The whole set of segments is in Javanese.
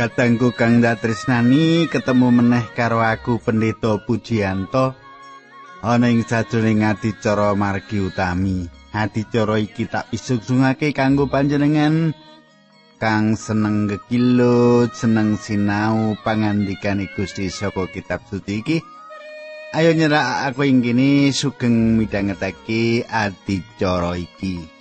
Katengku Kang Datresnani ketemu meneh karo aku Pendeta Pujianto ana ing sajroning adicara margi utami. Adicara iki tak pisuksungake kanggo panjenengan kang seneng gekilut, seneng sinau pangandikane Gusti saka kitab suci iki. Ayo nyerak aku ing kene sugeng midhangetake adicara iki.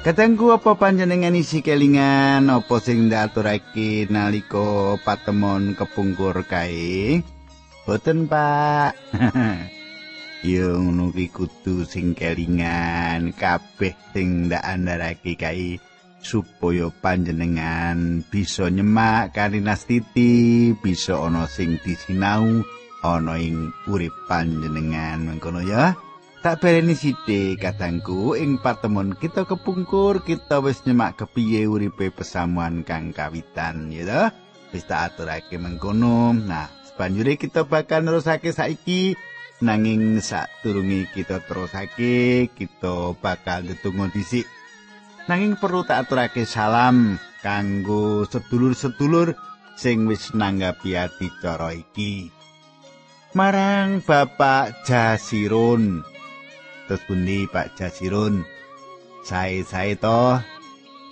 Katengku apa panjenengan isi kelingan apa sing ndaturake nalika patemon kepungkur kae? Boten, Pak. Yo ngono kudu sing kelingan kabeh sing ndak andharake kae supaya panjenengan bisa nyemak karinastiti, bisa ana sing disinau ana ing urip panjenengan mengkono ya. Tak bereni sithik katangku. Ing patemon kita kepungkur kita wis nyemak kepiye uripe pesamuan kang kawitan ya to wis tak aturake mengkono. Nah sebanjure kita bakal nerusake saiki. Nanging sadurunge kita terusake kita bakal ndedonga dhisik. Nanging perlu tak aturake salam kanggo sedulur-sedulur sing wis nanggapi adicara iki. Marang Bapak Jasirun Terus pundi Pak Jasirun? Sae-sae to.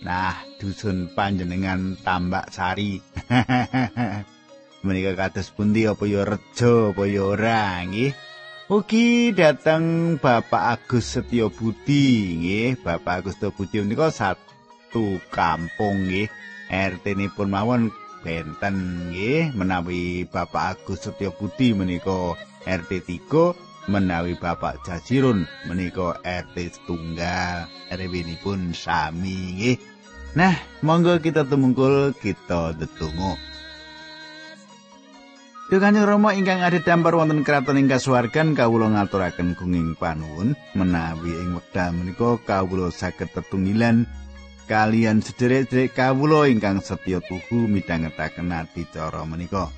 Nah, dusun panjenengan Tambak Sari. Menika kados pundi apa ya rejo apa ya ora nggih? Ugi dateng Bapak Agus Setyo Budi nggih. Bapak Agus Setyo Budi menika satu kampung nggih. RT-nipun mawon benten nggih menawi Bapak Agus Setyo Budi menika RT 3 menawi Bapak Jasirun menika RT setunggal RW-nipun sami nggih. Nah, monggo kita tumungkul kita. Duh Kanjeng Rama ingkang ada dampar wonten kraton ing kasuwargan kawula ngaturaken gunging panuwun menawi ing wekdal menika kawula saged tetunggilan kalian sederek-sederek kawula ingkang setya tuhu midhangetaken adicara menika.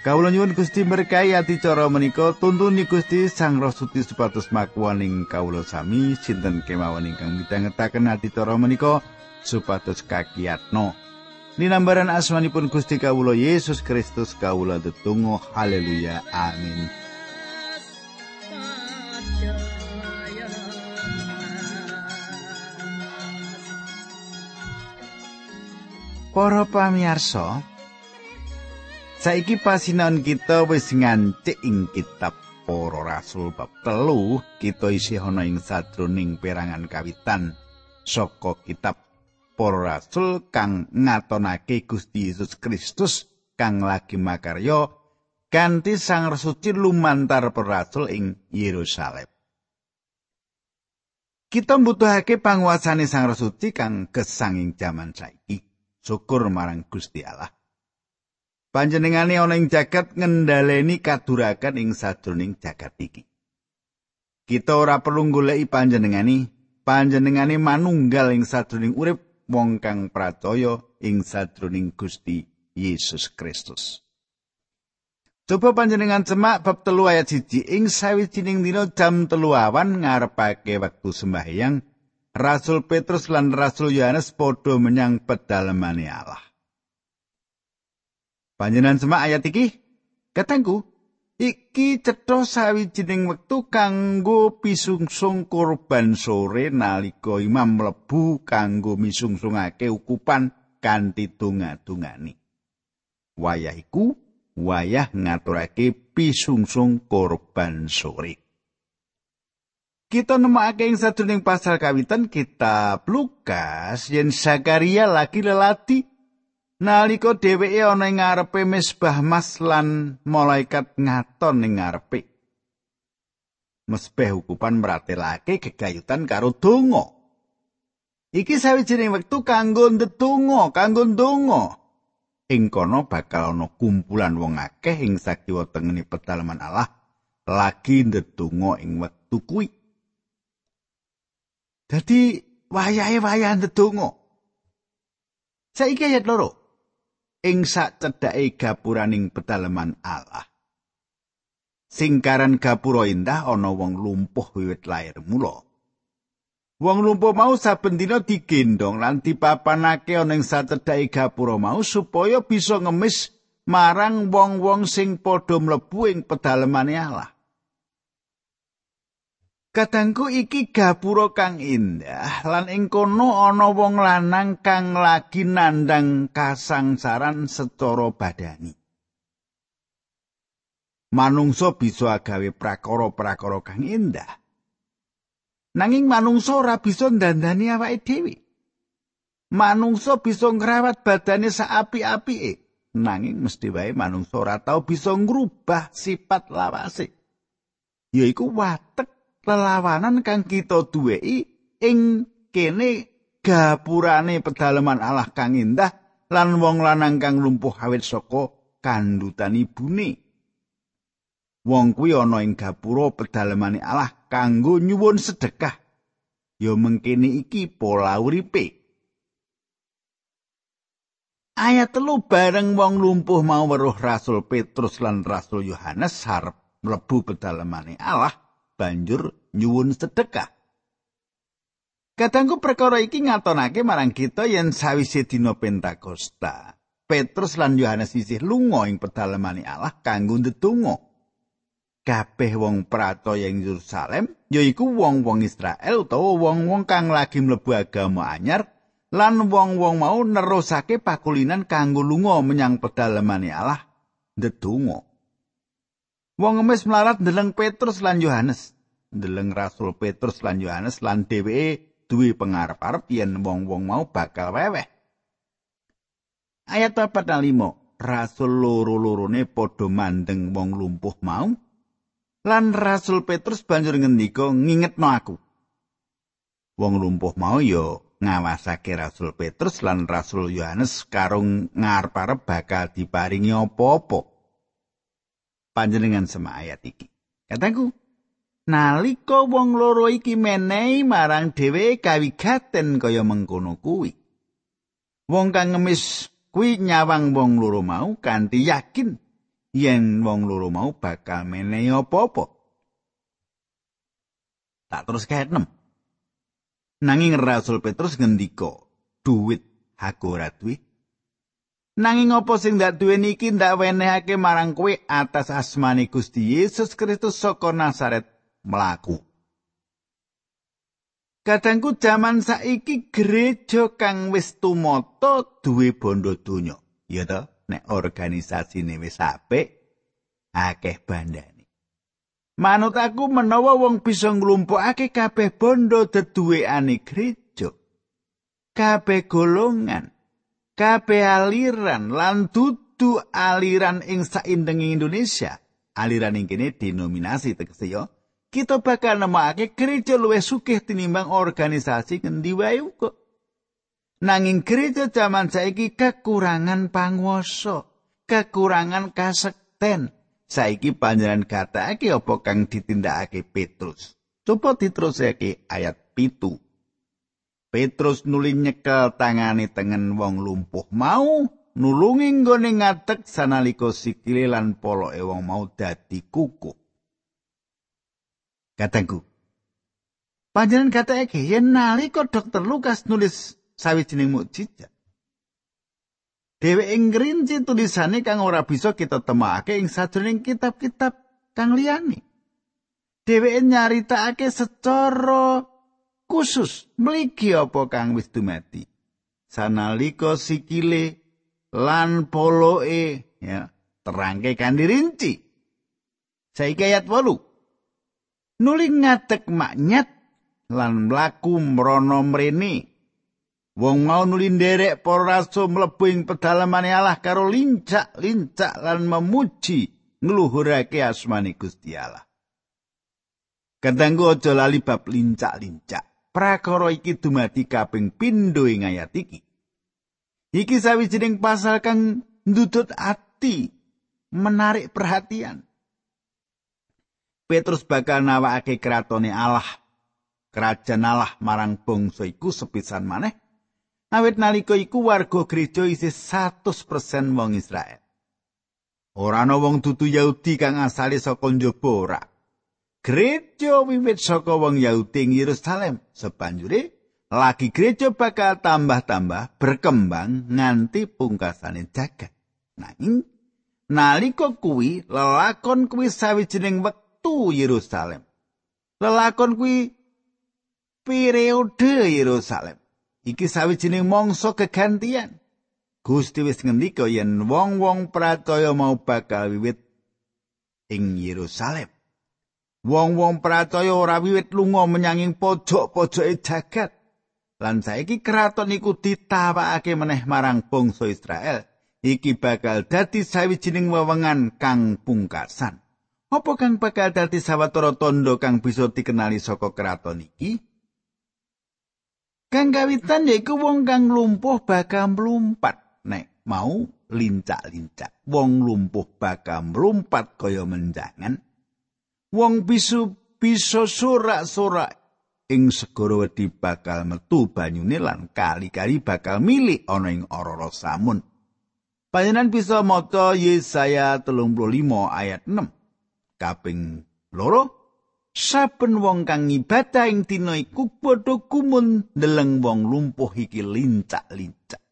Kawula nyuwun Gusti berkahi ati cara menika. Tuntuni Gusti Sang Roh Suci supados makuwaning kawula sami. Sinten kemawon ingkang midhangetaken ati cara menika? Supados kakiyatno. Ninambaran asmanipun Gusti kawula Yesus Kristus kawula tetunggu haleluya. Amin. Para pamirsa, Saiki pasinaon kita wis ngancik ing kitab Para Rasul bab telu kita isih ana ing sadroning perangan kawitan saka kitab Para Rasul kang ngatonake Gusti Yesus Kristus kang lagi makarya kanthi Sang Resuci lumantar para rasul ing Yerusalem. Kita mbutuhake panguasane Sang Resuci kang gesanging jaman saiki. Syukur marang Gusti Allah. Panjenengane ana ing jagat ngendhaleni kadurakan ing sadroning jagat iki. Kita ora perlu goleki panjenengani, panjenengane manunggal ing sadroning urip wong kang pracaya ing sadroning Gusti Yesus Kristus. Coba panjenengan cemak bab telu ayat siji ing sawijining dina jam telu awan ngarepake wektu sembahyang Rasul Petrus lan Rasul Yohanes padha menyang pedalemane Allah. Panjenengan semak ayat iki? Katengku, iki cetha sawijining wektu kanggo pisungsung korban sore nalika imam mlebu kanggo misungsungake ukupan kanthi tunga-tungani. Wayah iku wayah ngaturake pisungsung korban sore. Kita nemokake ing sadurunge pasal kawitan kitab Lukas yen Zakaria lagi lelati Nalika dheweke ana ing ngarepe mesbah mas lan malaikat ngaton ing ngarepe. Mesbah ukupan meratelake gegayutan karo donga. Iki sawijining wektu kanggo ndedonga, kanggo ndonga. Ing kono bakal ana kumpulan wong akeh ing sakiwa tengene pedalaman Allah lagi ndedonga ing wektu kuwi. Dadi wayahe wayah ndedonga. Saiki ayat loro. Ing sak cedhake gapuraning pedalaman Allah. singkaran gapura indah ana wong lumpuh wiwit lair mula. Wong lumpuh mau saben dina digendong lan dipapanake ana ing sacedhake gapura mau supaya bisa ngemis marang wong-wong sing padha mlebu ing pedalemane Allah. Kadangku iki gapura kang indah lan ing kono ana wong lanang kang lagi nandang kasangsaran secara badani. Manungsa bisa gawe prakara-prakara kang indah. Nanging manungsa ora bisa ndandani awake dhewe. Manungsa bisa ngrawat badane saapi-apike, nanging mesti wae manungsa ora tau bisa ngrubah sifat lawase. Yaiku watek lelawanan kang kita duweki ing kene gapurane pedalaman Allah kang indah lan wong lanang kang lumpuh awit saka kandutan ibune. Wong kuwi ana ing gapura pedalamane Allah kanggo nyuwun sedekah. Ya mengkene iki pola uripe. Ayat telu bareng wong lumpuh mau weruh Rasul Petrus lan Rasul Yohanes harap mlebu pedalamane Allah banjur nyuwun sedekah. Kadangku perkara iki ngatonake marang kita yen sawise dina Pentakosta, Petrus lan Yohanes isih lunga ing pedalemane Allah kanggo ndedonga. Kabeh wong pratoya ing Yerusalem yaiku wong-wong Israel utawa wong-wong kang lagi mlebu agama anyar lan wong-wong mau nerusake pakulinan kanggo lunga menyang pedalemane Allah ndedonga. Wong ngemis melarat ndeleng Petrus lan Yohanes. Ndeleng Rasul Petrus lan Yohanes lan dheweke duwe pengarep-arep yen wong-wong mau bakal weweh. Ayat 45 Rasul loro-lorone padha mandeng wong lumpuh mau lan Rasul Petrus banjur ngendika ngingetno aku. Wong lumpuh mau yo ngawasake Rasul Petrus lan Rasul Yohanes karung ngarep-arep bakal diparingi apa-apa. Panjenengan sama ayat iki. Kataku, nalika wong loro iki menehi marang dhewe kawigaten kaya mengkono kuwi. Wong kang ngemis kuwi nyawang wong loro mau kanthi yakin yen wong loro mau bakal menehi apa-apa. Tak terus enam. Nanging Rasul Petrus ngendika, duit aku ora duwe Nanging apa sing ndak duweni iki ndak wenehake marang kowe atas asmane Gusti Yesus Kristus saka Nazaret mlaku. Kadangku jaman saiki gereja kang wis tumata duwe bondo donya. Ya to, nek organisasine wis apik akeh bandane. Manut aku menawa wong bisa nglumpukake kabeh bondo deduwekane gereja. Kabeh golongan kabeh aliran lan dudu aliran ing saindeng Indonesia. Aliran ing kene denominasi tegese yo kita bakal nemokake gereja luwih sugih tinimbang organisasi ngendi wae uga. Nanging gereja zaman saiki kekurangan panguwasa kekurangan kasekten. Saiki panjenengan gatake apa kang ditindakake Petrus? Coba diterusake ayat pitu Petrus nuli nyekel tangane tengen wong lumpuh mau nulungi nggone ngatek sanalika sikile lan poloke wong mau dadi kuku. Katengku. Panjenengan katake yen nalika dokter Lukas nulis sawijining mukjizat. Dheweke ngrinci tulisane kang ora bisa kita temokake ing sajroning kitab-kitab kang liyane. Dheweke nyaritakake secara khusus mligi apa kang wis dumati sanalika sikile lan poloe ya terangke kan dirinci saiki ayat 8 nuli ngatek maknyat lan mlaku mrono mrene. Wong mau nuli nderek para rasul mlebu ing pedalamane Allah karo lincak-lincak lan memuji ngluhurake asmane Gusti Allah. Kadangku aja lali bab lincak-lincak. Prakara iki dumadi kaping pindho ing ayat iki. Iki sawijining pasal kang ndudut ati menarik perhatian. Petrus bakal nawakake kratone Allah, kerajaan Allah marang bangsa iku sepisan maneh. Awit nalika iku warga gereja isih 100% wong Israel. Ora ana wong dudu Yahudi kang asale saka njaba ora. Gereja wiwit saka wong Yahudi ing Yerusalem. Sebanjure lagi gereja bakal tambah-tambah berkembang nganti pungkasane jagat. Nanging nalika kuwi lelakon kuwi sawijining wektu Yerusalem. Lelakon kuwi periode Yerusalem. Iki sawijining mangsa kegantian. Gusti wis ngendika yen wong-wong pracaya mau bakal wiwit ing Yerusalem. Wong-wong pracaya ora wiwit lunga menyang pojok-pojoke jagat. Lan saiki kraton iku ditawakake meneh marang bangsa Israel. Iki bakal dadi sawijining wewengan kang pungkasan. Apa kang bakal dadi sawetara tondo kang bisa dikenali saka kraton iki? Kang kawitan yaiku wong kang lumpuh bakal mlumpat. nek mau lincak-lincak wong lumpuh bakal mlumpat kaya menjangan wong bisu bisa sorak-sorak ing segara wedi bakal metu banyune lan kali-kali bakal milik ana ing ororo samun. Panjenengan bisa maca Yesaya 35 ayat 6 kaping loro saben wong kang ibadah ing dina iku padha kumun ndeleng wong lumpuh iki lincak-lincak.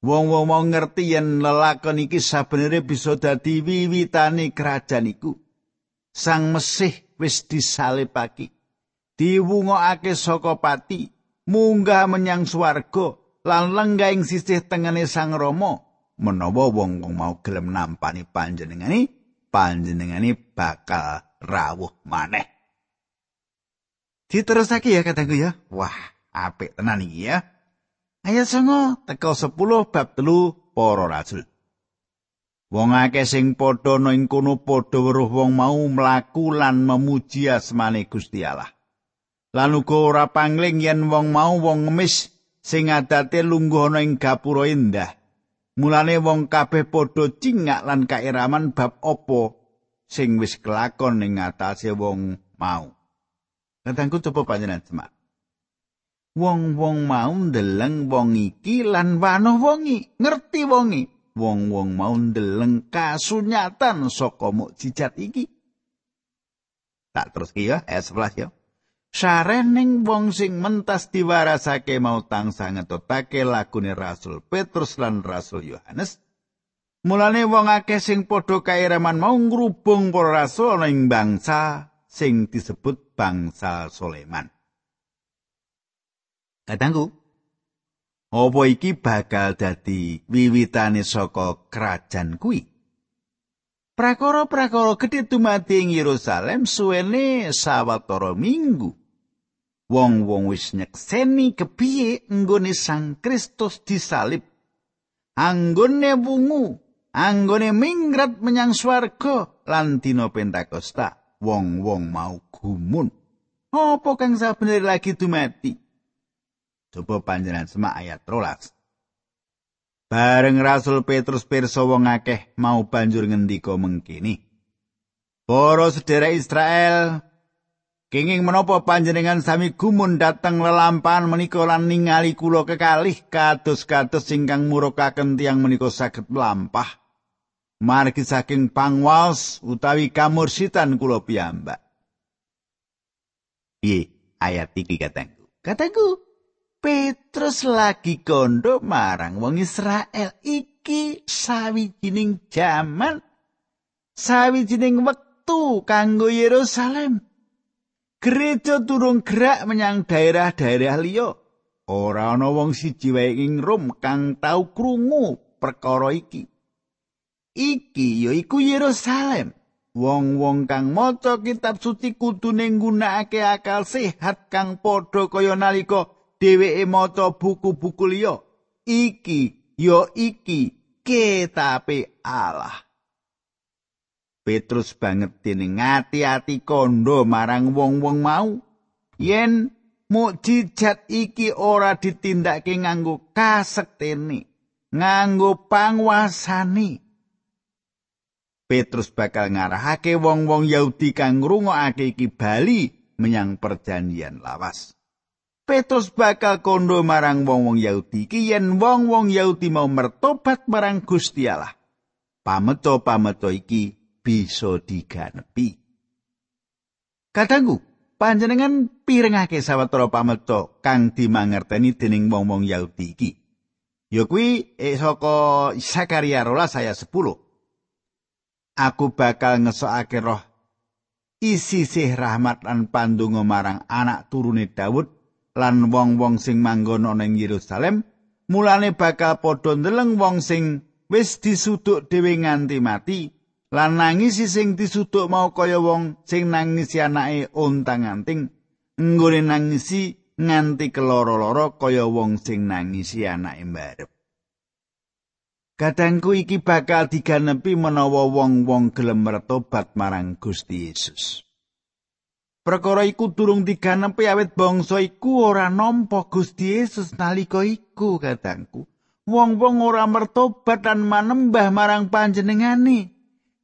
Wong-wong mau ngerti yen lelakon iki sabenere bisa dadi wiwitane kerajaan iku. Sang Mesih wis disalibake. Diwungokake saka pati, munggah menyang swarga lan lenggah ing sisih tengene Sang Rama. Menawa wong-wong mau gelem nampani panjenengane, panjenengane bakal rawuh maneh. Diterusake ya kataku ya. Wah, apik tenan iki ya. Ayat songo teka 10 bab telu para rasul. Wong akeh sing padha ana ing kono padha weruh wong mau mlaku lan memuji asmane Gusti Allah. Lan uga ora pangling yen wong mau wong ngemis sing adate lungguh ana ing gapura indah. Mulane wong kabeh padha cingak lan kairaman bab apa sing wis kelakon ing ngatasé wong mau. Kadangku coba panjenengan semak. wong-wong mau ndeleng wong iki lan wanuh wongi ngerti wongi wong-wong mau ndeleng kasunyatan saka mukjizat iki. Tak terus ya ayat 11 ya. Sarening wong sing mentas diwarasake mau tangsa ngetotake lagune Rasul Petrus lan Rasul Yohanes. Mulane wong akeh sing padha kairaman mau ngrubung para rasul ana ing bangsa sing disebut bangsa Soleman. Kadangku, apa iki bakal dadi wiwitane saka kerajaan kuwi? Prakara-prakara gedhe dumadi ing Yerusalem suwene sawetara minggu. Wong-wong wis nyekseni kepiye nggone Sang Kristus disalib. Anggone wungu, anggone mingrat menyang swarga lan dina Pentakosta, wong-wong mau gumun. Apa kang sabener lagi dumadi? Coba panjenengan semak ayat rolas. Bareng Rasul Petrus pirsa wong akeh mau banjur ngendika mengkini. Para sedherek Israel, kenging menapa panjenengan sami gumun dateng lelampahan menika lan ningali kula kekalih kados-kados ingkang murukaken tiang menika saged melampah. Margi saking pangwaos utawi kamursitan kula piyambak. Piye ayat iki katengku? Katengku, Petrus lagi kondo marang wong Israel. Iki sawijining jaman sawijining wektu kanggo Yerusalem. Gereja turung gerak menyang daerah-daerah liya. Ora ana wong siji wae ing Rom kang tau krungu perkara iki. Iki ya iku Yerusalem. Wong-wong kang maca kitab suci kudune nggunakake akal sehat kang padha kaya nalika dheweke maca buku-buku liya iki yo iki ketape Allah. Petrus banget dene ngati-ati kondo marang wong-wong mau. Yen mukjizat iki ora ditindakake nganggo kasektene nganggo pangwasani Petrus bakal ngarahake wong-wong Yahudi kang ngrungokake iki bali menyang perjanjian lawas. Petrus bakal kondo marang wong-wong Yahudi iki yen wong-wong Yahudi mau mertobat marang Gusti Allah. pameco-pameco iki bisa diganepi. Kadangku, panjenengan pirengake sawetara pameco kang dimangerteni dening wong-wong Yahudi iki. Ya kuwi eh, saka Sakaria rola saya 10. Aku bakal ngesokake roh isi sih rahmat lan pandonga marang anak turune Daud lan wong-wong sing manggon ana ing Yerusalem mulane bakal padha ndeleng wong sing wis disuduk dhewe nganti mati lan nangis sing disuduk mau kaya wong sing nangisi anake ontang-anting nggone nangisi nganti keloro-loro kaya wong sing nangisi anake mbarep Kadangku iki bakal diganepi menawa wong-wong gelem mertobat marang Gusti Yesus. Perkara iku durung diganepi awit bangsa iku ora nampa Gusti Yesus nalika iku kadangku. Wong-wong ora mertobat lan manembah marang panjenengane.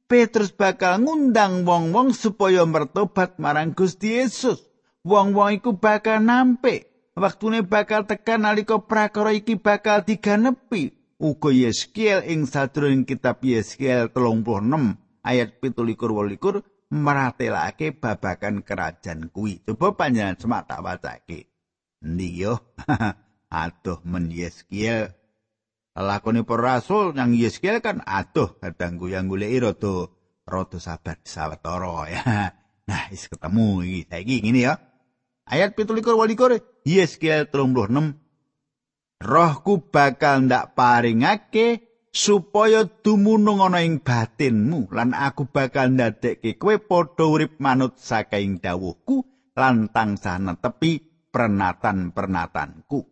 Petrus bakal ngundang wong-wong supaya mertobat marang Gusti Yesus. Wong-wong iku bakal nampik. Waktune bakal tekan nalika prakara iki bakal diganepi. Uga Yeskiel ing sadurunging kitab Yeskiel 36 ayat 17 meratelake babakan kerajaan kuwi. Coba panjenengan semak tak wacake. Yo? Aduh men Yeskiel lakone para rasul nang Yeskiel kan aduh kadang yang goleki rada rada sabar sawetara ya. Nah, wis ketemu iki. Saiki ngene ya. Ayat 17 walikur Yeskiel 36 Rohku bakal ndak paringake supaya dumunung ana ing batinmu lan aku bakal ndadekke kowe padha urip manut saking dawuhku lan tansah netepi pernatan-pernatanku.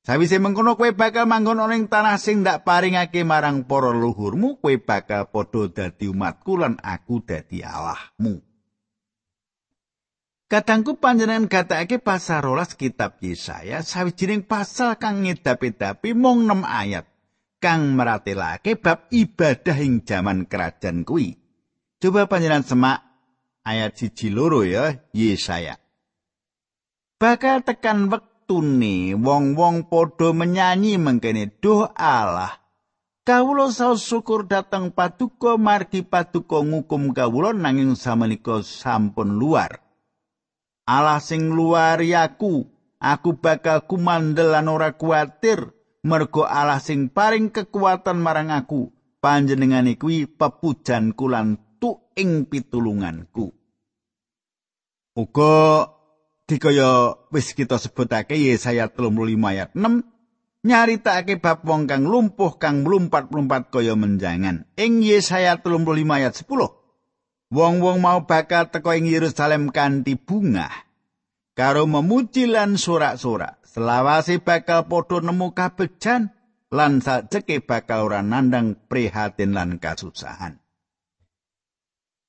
Sawise mengkono kowe bakal manggon ana ing tanah sing ndak paringake marang para luhurmu, kowe bakal padha dadi umatku lan aku dadi Allahmu. Kadangku panjenengan gatakake pasal rolas kitab Yesaya sawijining pasal kang ngedapi-dapi mung 6 ayat kang meratelake bab ibadah ing jaman kerajaan kuwi. Coba panjenengan semak ayat siji loro ya Yesaya. Bakal tekan wek waktune wong-wong padha menyanyi mengkene duh Allah kawula saos syukur dateng paduka margi paduka ngukum kawula nanging samenika sampun luar Allah sing luar yaku aku bakal kumandel lan ora kuatir mergo Allah sing paring kekuatan marang aku panjenengane kuwi pepujanku lan tuing pitulunganku uga dikaya wis kita sebutake Yesaya 35 ayat 6 nyaritakake bab wong kang lumpuh kang mlumpat-mlumpat kaya menjangan. Ing Yesaya 35 ayat 10 wong-wong mau bakal teko ing Yerusalem kanthi bunga karo memuji lan sorak-sorak. Selawase bakal padha nemu kabejan lan sajeke bakal ora nandang prihatin lan kasusahan.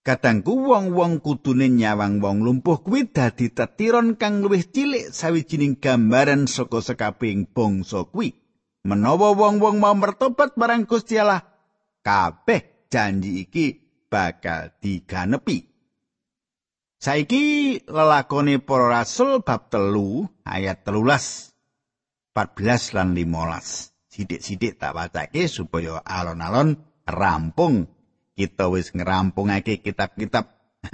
Kadangku wong-wong kudune nyawang wong lumpuh kuwi dadi tetiron kang luwih cilik sawijining gambaran saka sekabing bangsa kuwi. Menawa wong-wong mau mertobat marang Gusti Allah, kabeh janji iki bakal diganepi. Saiki lelakone para rasul bab telu ayat telulas 14 lan 15. Sidik-sidik tak wacake supaya alon-alon rampung. Kita wis ngerampungake kitab-kitab.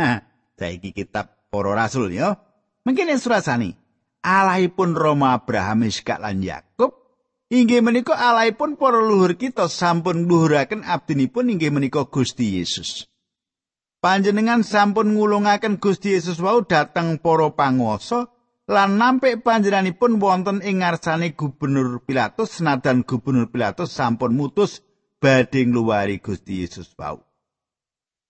Saiki kitab para rasul ya. Mungkin surasani Allahipun Roma Abraham Ishak lan Yakub inggih menika Allahipun para luhur kita sampun ngluhuraken abdinipun inggih menika Gusti Yesus panjenengan sampun ngulungaken Gusti Yesus wau dateng para panguwasa lan nampik panjenenganipun wonten ing ngarsane gubernur Pilatus senadan gubernur Pilatus sampun mutus badhe ngluwari Gusti Yesus wau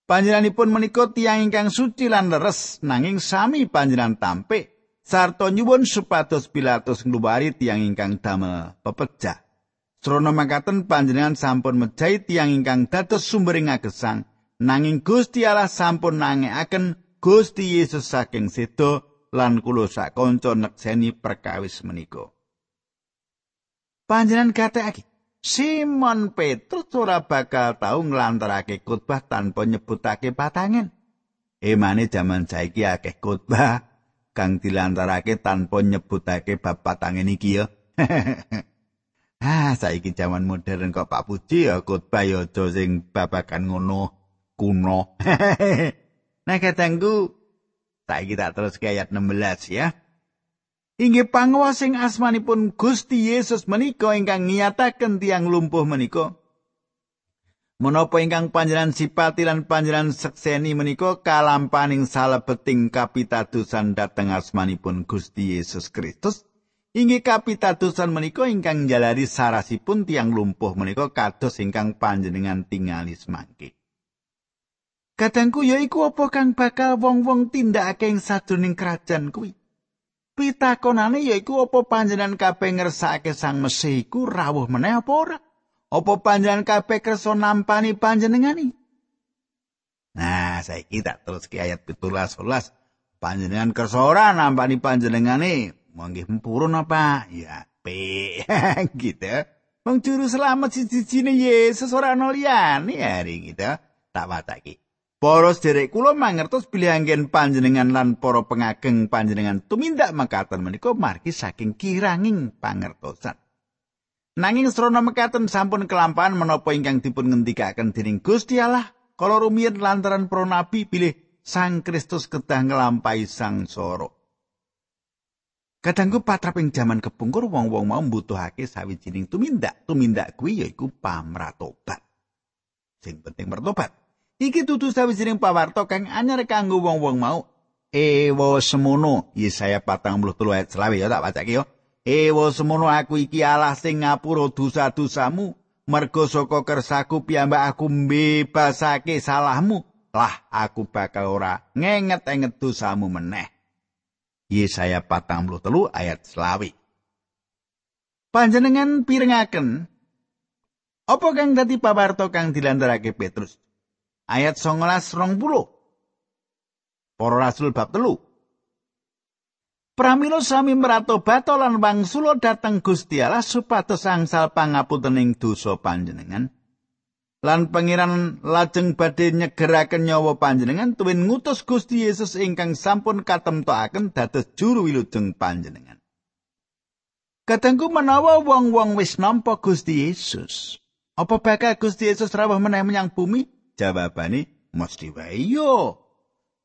Panjenenganipun menika tiyang ingkang suci lan leres nanging sami panjenengan tampik sarta nyuwun supados Pilatus ngluwari tiyang ingkang damel pepejah. Srana makaten panjenengan sampun mejahi tiyang ingkang dados sumbering agesang nanging Gusti Allah sampun nangekaken Gusti Yesus saking sedo lan kula sak kanca nekseni perkawis menika. Panjenengan kathekake Simon Petrus ora bakal tau nglantarake khotbah tanpa nyebutake patangen. Emane jaman saiki akeh khotbah kang dilantarake tanpa nyebutake bab patangen iki ya. Ah, saiki jaman modern kok Pak Puji ya khotbah ya aja sing babagan ngono kuno. nah, katangku tak terus ke ayat 16 ya. Inggih panguwas sing asmanipun Gusti Yesus menika ingkang ngiyataken tiang lumpuh menika. Menapa ingkang panjenengan sipati lan panjenengan sekseni menika kalampaning salebeting kapitadosan dhateng asmanipun Gusti Yesus Kristus. Inggih kapitadosan menika ingkang njalari sarasipun tiang lumpuh menika kados ingkang panjenengan tingali semangke. Kadangku ya iku apa kang bakal wong-wong tindakake ing sadurunging kerajaan kuwi. Pitakonane yaiku apa panjenengan kabeh ngersakake Sang Mesih iku rawuh meneh apa ora? Apa panjenengan kabeh kersa nampani panjenengani? Nah, saiki tak terus ke ayat 17 11. Panjenengan kersa ora nampani panjenengane? Mangke mpurun apa? Ya, pe. gitu. Wong juru selamat siji-sijine Yesus ora ana hari gitu. Tak watake. Para sederek kula mangertos bilih anggen panjenengan lan para pengageng panjenengan tumindak makaten menika margi saking kiranging pangertosan. Nanging srana mekaten sampun kelampahan menapa ingkang dipun ngendikaken dening Gusti Allah kala rumiyin lantaran para nabi bilih Sang Kristus kedah nglampahi sang soro. Kadangku patraping jaman kepungkur wong-wong mau mbutuhake sawijining tumindak. Tumindak kuwi yaiku pamratobat. Sing penting mertobat. Iki dudu sawijining pawarta kang anyar kanggo wong-wong mau. Ewo semono, Yesaya 43 ayat 20 ya tak bacake yo. Ewo semono aku iki Allah sing ngapura dosa-dosamu, mergo saka kersaku piyambak aku mbebasake salahmu. Lah aku bakal ora ngenget-enget dosamu meneh. Yesaya 43 ayat 20. Panjenengan pirengaken apa kang dadi pawarta kang dilantarake Petrus? Ayat 19 rong puluh. Para Rasul bab telu. Pramila sami meratobat lan wangsulo dateng Gusti Allah supados angsal pangapuntening dosa panjenengan. Lan pangeran lajeng badhe nyegeraken nyawa panjenengan tuwin ngutus Gusti Yesus ingkang sampun katemtokaken dados juru wilujeng panjenengan. Katengku menawa wong-wong wis nampa Gusti Yesus, apa bakal Gusti Yesus rawuh meneh menyang bumi? Jawabane mesti wae yo.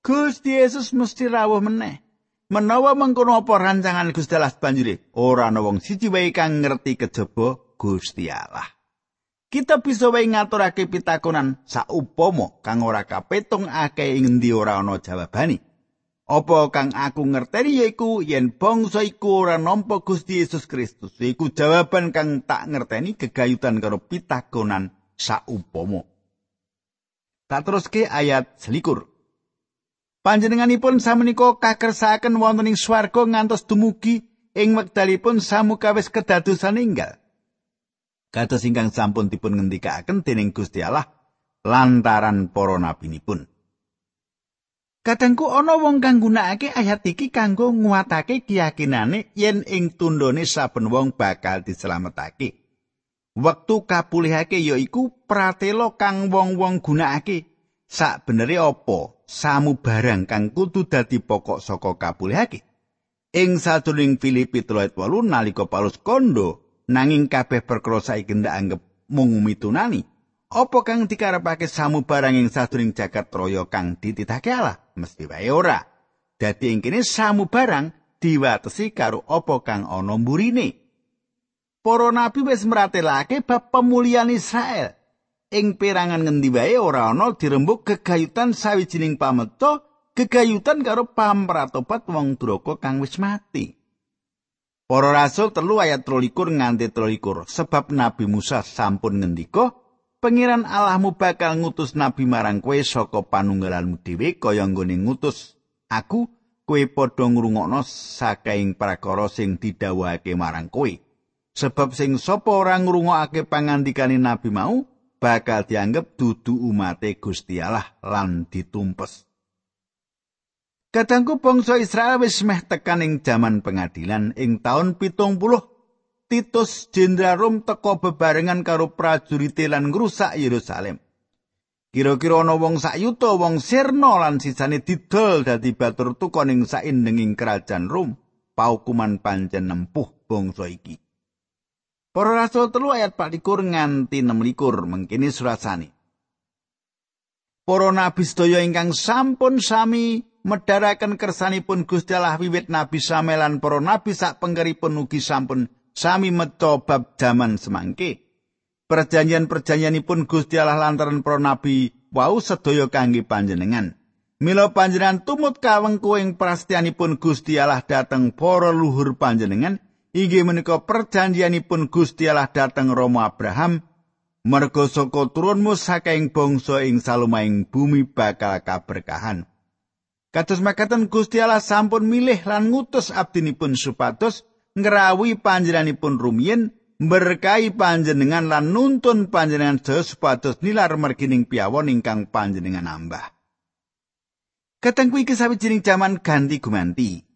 Gusti Yesus mesti rawuh meneh. Menawa mengkono apa rancangan Gusti Allah banjure, ora ana wong siji wae kang ngerti kejaba Gusti Allah. Kita bisa wae ngaturake pitakonan saupama kang ora kapetung akeh ing ngendi ora ana jawabane. Apa kang aku ngerteni yaiku yen bangsa iku ora nampa Gusti Yesus Kristus. Iku jawaban kang tak ngerteni gegayutan karo pitakonan saupama. Tak teruske ayat selikur. Panjenenganipun samenika kakersaken wonten ing swarga ngantos dumugi ing wekdalipun samukawis kedadosan inggal. Kados ingkang sampun dipun ngendikaken dening Gusti Allah lantaran para nabinipun. Kadangku ana wong kang gunakake ayat iki kanggo nguatake keyakinane yen ing tundone saben wong bakal dislametake. Wektu kapulihake ya iku pratela kang wong-wong gunakake. Sak benere apa samu barang kang kudu dadi pokok saka kapulihake. Ing sadurung Filipi 3:8 nalika Paulus kondo nanging kabeh perkara saiki ndak anggap mung mitunani. Apa kang dikarepake samu barang ing sadurung jagat raya kang dititake Allah? Mesti wae ora. Dadi ing kene samu barang diwatesi karo apa kang ana mburine. Para nabi wis meratelake bab pemulihan Israel. Ing perangan ngendi wae ora ana dirembuk gegayutan sawijining pameta, gegayutan karo pamratobat wong duraka kang wis mati. Para rasul telu ayat 23 nganti 23 sebab Nabi Musa sampun ngendika Pengiran Allahmu bakal ngutus nabi marang kowe saka panunggalanmu dhewe kaya nggone ngutus aku kowe padha ngrungokno saking prakara sing didhawuhake marang kowe. Sebab sing sapa ora ngrungokake pangandikane nabi mau bakal dianggep dudu umate Gusti Allah lan ditumpes. Kadangku bangsa Israel wis meh tekan ing jaman pengadilan ing taun pitung puluh Titus Jenderal Rom teko bebarengan karo prajurit lan ngrusak Yerusalem. Kira-kira ana wong sak yuta wong sirna lan sisane didol dadi batur tukon ing saindenging kerajaan Rom. Paukuman pancen nempuh bangsa iki. Para rasul telu ayat 24 nganti 26 mengkini surasane. Para nabi sedaya ingkang sampun sami medharaken kersanipun Gusti Allah wiwit nabi samelan para nabi sak pengkeripun ugi sampun sami meto bab jaman semangke. Perjanjian-perjanjianipun Gusti Allah lantaran para nabi wau sedaya kangge panjenengan. Mila panjenengan tumut kawengku ing prastianipun Gusti Allah dhateng para luhur panjenengan inggih menika perjanjianipun Gusti Allah dhateng Romo Abraham merga saka turunmu saking bangsa ing salumaing bumi bakal kaberkahan. Kados makaten Gusti Allah sampun milih lan ngutus abdinipun supados ngrawi panjenenganipun rumiyin berkahi panjenengan lan nuntun panjenengan supados nilar mergining piawon ingkang panjenengan nambah. Katengku iki sawijining jaman ganti gumanti.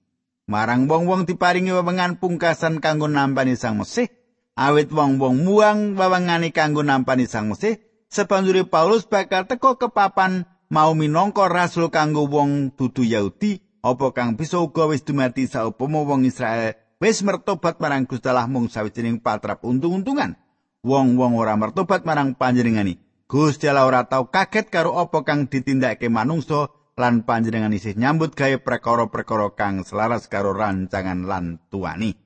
Marang wong-wong diparingi wewengan pungkasan kanggo nampani Sang Mesih, awit wong-wong muang wewengane kanggo nampani Sang Mesih, sepanjure Paulus bakal teko kepapan mau minangka rasul kanggo wong dudu Yahudi, apa kang bisa uga wis dumati saupama wong Israel wis mertobat marang Gusti Allah mung sawijining patrap untung-untungan. Wong-wong ora mertobat marang panjenengani. Gusti Allah ora tau kaget karo apa kang ditindakake manungsa lan panjenengan isih nyambut gawe perkara-perkara kang selaras karo rancangan lan tuani.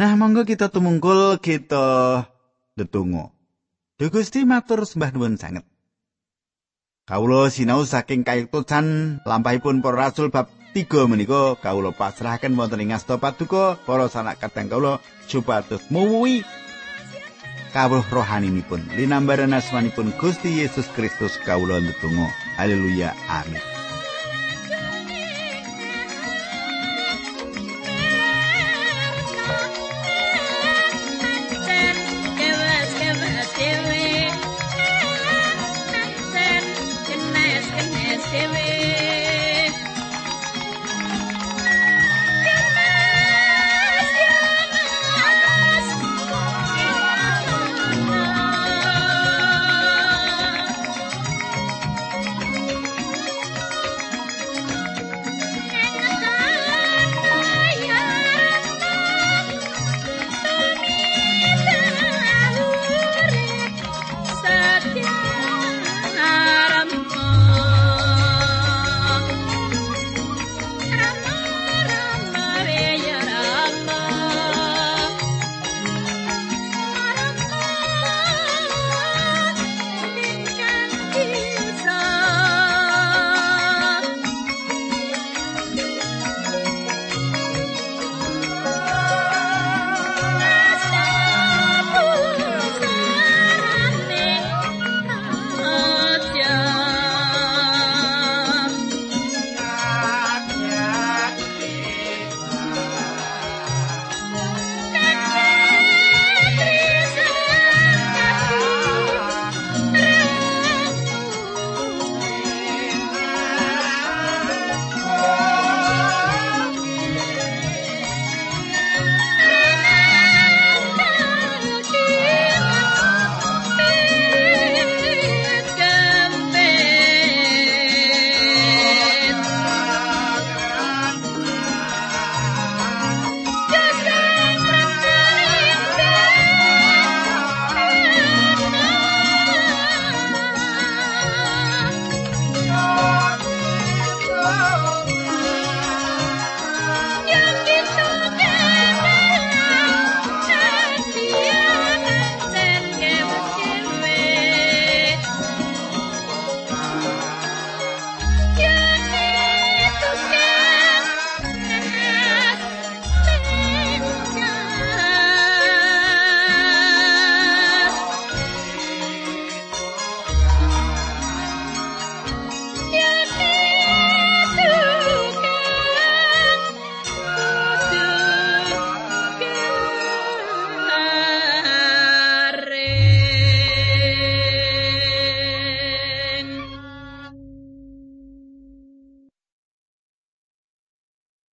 Nah, monggo kita tumungkul kita ndedonga. Duh Gusti matur sembah nuwun sanget. Kawula sinau saking kayektosan lampahipun para rasul bab tiga menika kawula pasrahaken wonten ing asta paduka para sanak kadang kawula supados muwi kawruh rohaninipun linambaran asmanipun Gusti Yesus Kristus kawula ndedonga haleluya. Amin